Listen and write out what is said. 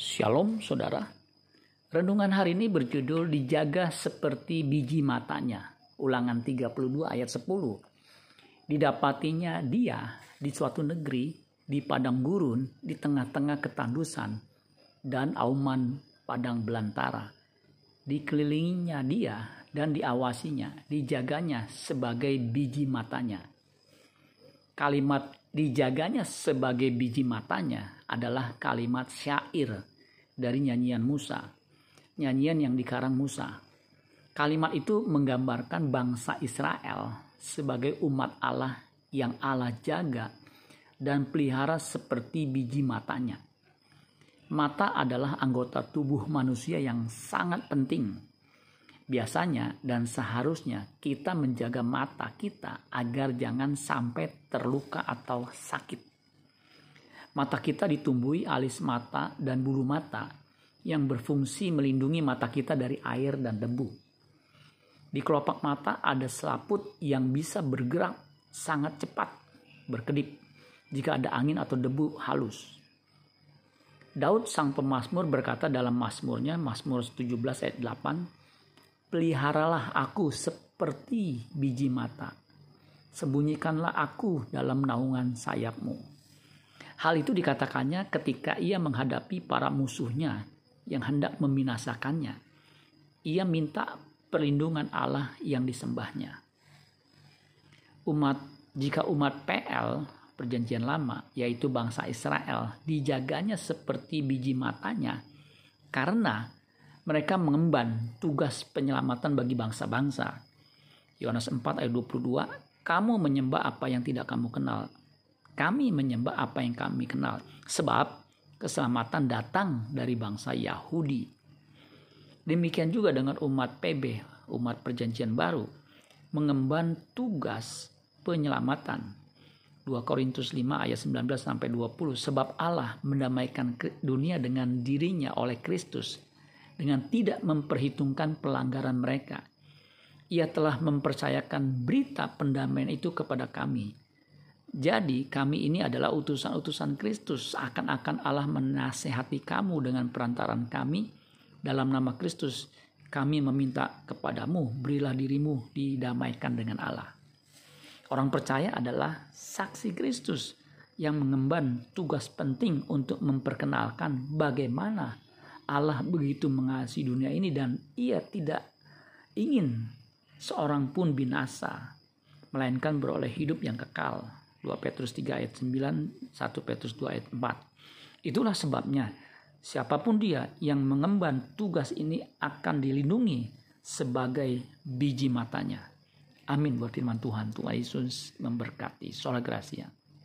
Shalom saudara. Renungan hari ini berjudul dijaga seperti biji matanya. Ulangan 32 ayat 10. Didapatinya dia di suatu negeri di padang gurun di tengah-tengah ketandusan dan auman padang belantara. Dikelilinginya dia dan diawasinya, dijaganya sebagai biji matanya. Kalimat dijaganya sebagai biji matanya adalah kalimat syair dari nyanyian Musa. Nyanyian yang dikarang Musa. Kalimat itu menggambarkan bangsa Israel sebagai umat Allah yang Allah jaga dan pelihara seperti biji matanya. Mata adalah anggota tubuh manusia yang sangat penting. Biasanya dan seharusnya kita menjaga mata kita agar jangan sampai terluka atau sakit. Mata kita ditumbuhi alis mata dan bulu mata yang berfungsi melindungi mata kita dari air dan debu. Di kelopak mata ada selaput yang bisa bergerak sangat cepat, berkedip jika ada angin atau debu halus. Daud sang pemazmur berkata dalam mazmurnya Mazmur 17 ayat 8 Peliharalah aku seperti biji mata Sembunyikanlah aku dalam naungan sayapmu Hal itu dikatakannya ketika ia menghadapi para musuhnya yang hendak membinasakannya. Ia minta perlindungan Allah yang disembahnya. Umat jika umat PL perjanjian lama yaitu bangsa Israel dijaganya seperti biji matanya karena mereka mengemban tugas penyelamatan bagi bangsa-bangsa. Yohanes 4 ayat 22, kamu menyembah apa yang tidak kamu kenal kami menyembah apa yang kami kenal. Sebab keselamatan datang dari bangsa Yahudi. Demikian juga dengan umat PB, umat perjanjian baru, mengemban tugas penyelamatan. 2 Korintus 5 ayat 19 sampai 20 sebab Allah mendamaikan dunia dengan dirinya oleh Kristus dengan tidak memperhitungkan pelanggaran mereka. Ia telah mempercayakan berita pendamaian itu kepada kami jadi kami ini adalah utusan-utusan Kristus. Akan-akan Allah menasehati kamu dengan perantaran kami. Dalam nama Kristus kami meminta kepadamu, berilah dirimu didamaikan dengan Allah. Orang percaya adalah saksi Kristus yang mengemban tugas penting untuk memperkenalkan bagaimana Allah begitu mengasihi dunia ini dan ia tidak ingin seorang pun binasa, melainkan beroleh hidup yang kekal. 2 Petrus 3 ayat 9, 1 Petrus 2 ayat 4. Itulah sebabnya siapa pun dia yang mengemban tugas ini akan dilindungi sebagai biji matanya. Amin buat firman Tuhan. Tuhan Yesus memberkati. Sholat Gracia.